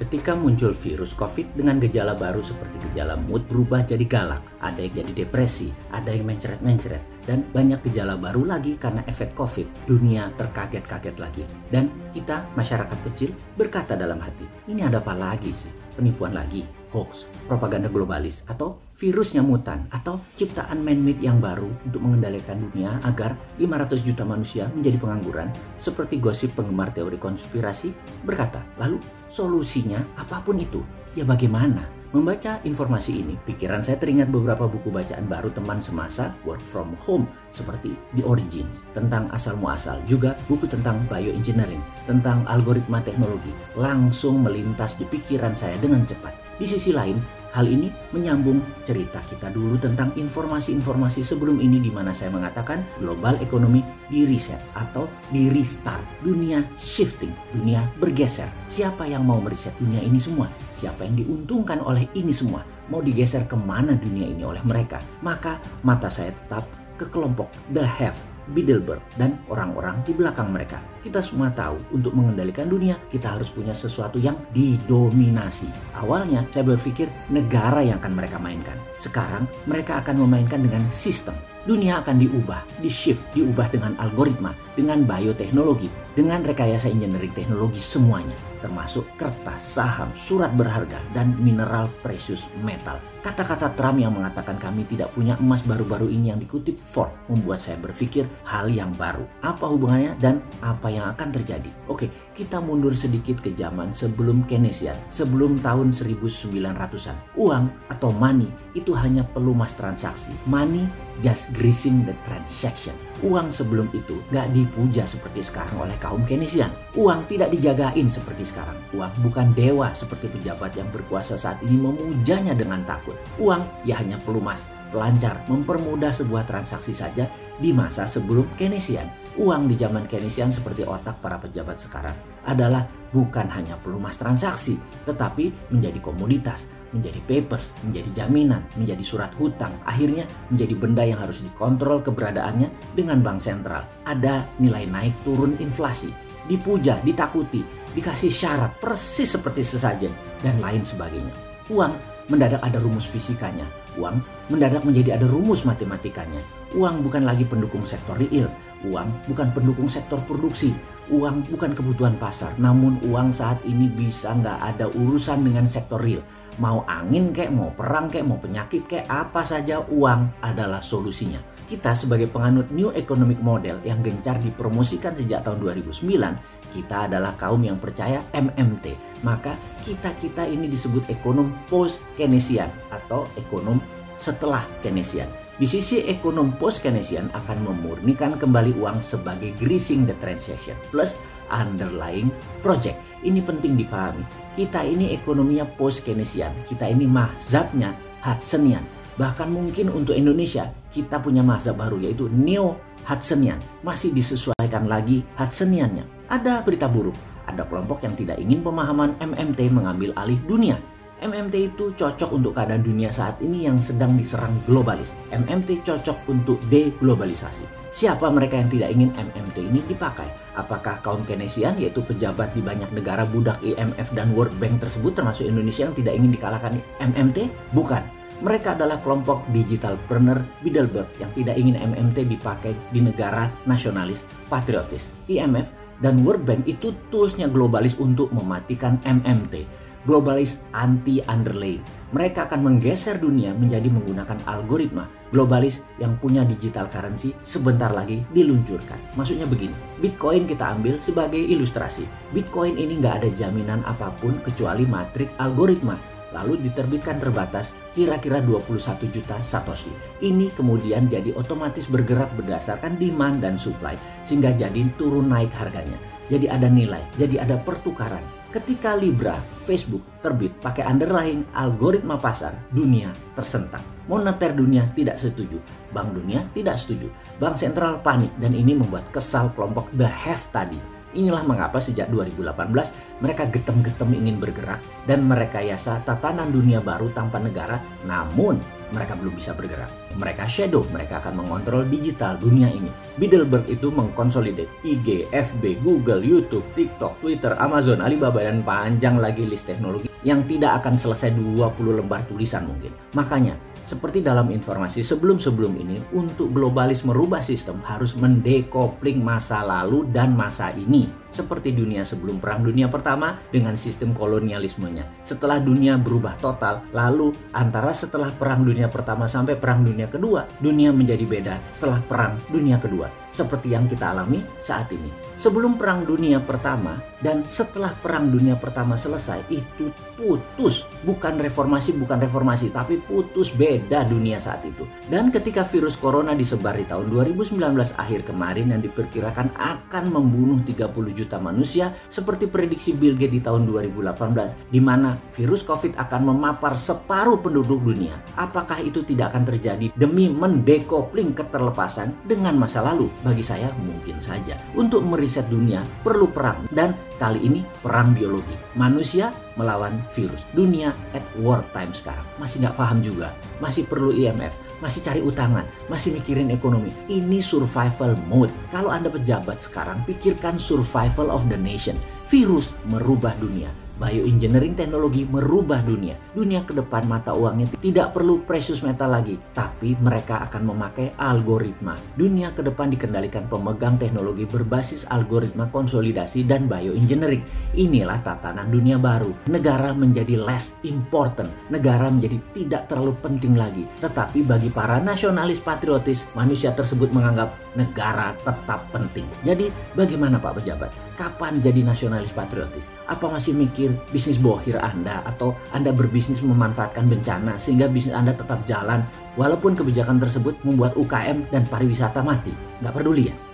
Ketika muncul virus COVID dengan gejala baru seperti gejala mood berubah jadi galak, ada yang jadi depresi, ada yang mencret-mencret, dan banyak gejala baru lagi karena efek COVID. Dunia terkaget-kaget lagi. Dan kita, masyarakat kecil, berkata dalam hati, ini ada apa lagi sih? Penipuan lagi, hoax, propaganda globalis, atau virusnya mutan, atau ciptaan man-made yang baru untuk mengendalikan dunia agar 500 juta manusia menjadi pengangguran, seperti gosip penggemar teori konspirasi berkata, lalu solusinya apa pun itu, ya bagaimana? Membaca informasi ini, pikiran saya teringat beberapa buku bacaan baru teman semasa work from home seperti The Origins, tentang asal muasal, juga buku tentang bioengineering, tentang algoritma teknologi, langsung melintas di pikiran saya dengan cepat. Di sisi lain, hal ini menyambung cerita kita dulu tentang informasi-informasi sebelum ini di mana saya mengatakan global ekonomi di reset atau di restart. Dunia shifting, dunia bergeser. Siapa yang mau mereset dunia ini semua? Siapa yang diuntungkan oleh ini semua? Mau digeser ke mana dunia ini oleh mereka? Maka mata saya tetap ke kelompok The Have Bilderberg, dan orang-orang di belakang mereka. Kita semua tahu untuk mengendalikan dunia kita harus punya sesuatu yang didominasi. Awalnya saya berpikir negara yang akan mereka mainkan. Sekarang mereka akan memainkan dengan sistem. Dunia akan diubah, di-shift, diubah dengan algoritma, dengan bioteknologi, dengan rekayasa engineering teknologi semuanya termasuk kertas, saham, surat berharga, dan mineral precious metal. Kata-kata Trump yang mengatakan kami tidak punya emas baru-baru ini yang dikutip Ford membuat saya berpikir hal yang baru. Apa hubungannya dan apa yang akan terjadi? Oke, kita mundur sedikit ke zaman sebelum Keynesian, sebelum tahun 1900-an. Uang atau money itu hanya pelumas transaksi. Money just greasing the transaction. Uang sebelum itu gak dipuja seperti sekarang oleh kaum Keynesian. Uang tidak dijagain seperti sekarang. Uang bukan dewa seperti pejabat yang berkuasa saat ini memujanya dengan takut. Uang ya hanya pelumas, pelancar, mempermudah sebuah transaksi saja di masa sebelum Keynesian. Uang di zaman Keynesian seperti otak para pejabat sekarang adalah bukan hanya pelumas transaksi, tetapi menjadi komoditas, menjadi papers, menjadi jaminan, menjadi surat hutang, akhirnya menjadi benda yang harus dikontrol keberadaannya dengan bank sentral. Ada nilai naik turun inflasi, dipuja, ditakuti, dikasih syarat persis seperti sesajen, dan lain sebagainya. Uang mendadak ada rumus fisikanya, uang mendadak menjadi ada rumus matematikanya. Uang bukan lagi pendukung sektor real, uang bukan pendukung sektor produksi, uang bukan kebutuhan pasar, namun uang saat ini bisa nggak ada urusan dengan sektor real. Mau angin kek, mau perang kek, mau penyakit kek, apa saja uang adalah solusinya. Kita sebagai penganut New Economic Model yang gencar dipromosikan sejak tahun 2009, kita adalah kaum yang percaya MMT. Maka kita-kita ini disebut ekonom post-Keynesian atau ekonom setelah Keynesian. Di sisi ekonom post-Keynesian akan memurnikan kembali uang sebagai greasing the transaction plus underlying project. Ini penting dipahami. Kita ini ekonominya post-Keynesian. Kita ini mazhabnya Hudsonian. Bahkan mungkin untuk Indonesia kita punya mazhab baru yaitu Neo Hudsonian. Masih disesuaikan lagi Hudsoniannya. Ada berita buruk. Ada kelompok yang tidak ingin pemahaman MMT mengambil alih dunia MMT itu cocok untuk keadaan dunia saat ini yang sedang diserang globalis. MMT cocok untuk deglobalisasi. Siapa mereka yang tidak ingin MMT ini dipakai? Apakah kaum Keynesian yaitu pejabat di banyak negara budak IMF dan World Bank tersebut termasuk Indonesia yang tidak ingin dikalahkan MMT? Bukan. Mereka adalah kelompok digital digitalpreneur Bilderberg yang tidak ingin MMT dipakai di negara nasionalis patriotis. IMF dan World Bank itu toolsnya globalis untuk mematikan MMT globalis anti underlay. Mereka akan menggeser dunia menjadi menggunakan algoritma globalis yang punya digital currency sebentar lagi diluncurkan. Maksudnya begini, Bitcoin kita ambil sebagai ilustrasi. Bitcoin ini nggak ada jaminan apa pun kecuali matrik algoritma. Lalu diterbitkan terbatas kira-kira 21 juta Satoshi. Ini kemudian jadi otomatis bergerak berdasarkan demand dan supply sehingga jadi turun naik harganya. Jadi ada nilai, jadi ada pertukaran Ketika Libra, Facebook terbit pakai underlying algoritma pasar, dunia tersentak. Moneter dunia tidak setuju, Bank Dunia tidak setuju, Bank Sentral panik dan ini membuat kesal kelompok The Have tadi. Inilah mengapa sejak 2018 mereka getem-getem ingin bergerak dan merekayasa tatanan dunia baru tanpa negara namun mereka belum bisa bergerak. Mereka shadow, mereka akan mengontrol digital dunia ini. Bilderberg itu mengkonsolidate IG, FB, Google, YouTube, TikTok, Twitter, Amazon, Alibaba, dan panjang lagi list teknologi yang tidak akan selesai 20 lembar tulisan mungkin. Makanya, seperti dalam informasi sebelum-sebelum ini, untuk globalis merubah sistem harus mendekopling masa lalu dan masa ini. Seperti dunia sebelum Perang Dunia Pertama dengan sistem kolonialismenya. Setelah dunia berubah total, lalu antara setelah Perang Dunia Pertama sampai Perang Dunia Kedua, dunia menjadi beda setelah Perang Dunia Kedua. Seperti yang kita alami saat ini. Sebelum Perang Dunia Pertama dan setelah Perang Dunia Pertama selesai, itu putus. Bukan reformasi, bukan reformasi, tapi putus beda dunia saat itu. Dan ketika virus corona disebar di tahun 2019 akhir kemarin yang diperkirakan akan membunuh 30 juta manusia seperti prediksi Bill Gates di tahun 2018 di mana virus Covid akan memapar separuh penduduk dunia. Apakah itu tidak akan terjadi demi mendekopling keterlepasan dengan masa lalu? Bagi saya mungkin saja. Untuk meriset dunia perlu perang dan kali ini perang biologi. Manusia melawan virus. Dunia at war time sekarang. Masih nggak paham juga. Masih perlu IMF. Masih cari utangan. Masih mikirin ekonomi. Ini survival mode. Kalau Anda pejabat sekarang, pikirkan survival of the nation. Virus merubah dunia bioengineering teknologi merubah dunia. Dunia ke depan mata uangnya tidak perlu precious metal lagi, tapi mereka akan memakai algoritma. Dunia ke depan dikendalikan pemegang teknologi berbasis algoritma konsolidasi dan bioengineering. Inilah tatanan dunia baru. Negara menjadi less important. Negara menjadi tidak terlalu penting lagi. Tetapi bagi para nasionalis patriotis, manusia tersebut menganggap negara tetap penting. Jadi bagaimana Pak Pejabat? Kapan jadi nasionalis patriotis? Apa masih mikir bisnis bohir Anda atau Anda berbisnis memanfaatkan bencana sehingga bisnis Anda tetap jalan walaupun kebijakan tersebut membuat UKM dan pariwisata mati. Nggak peduli ya?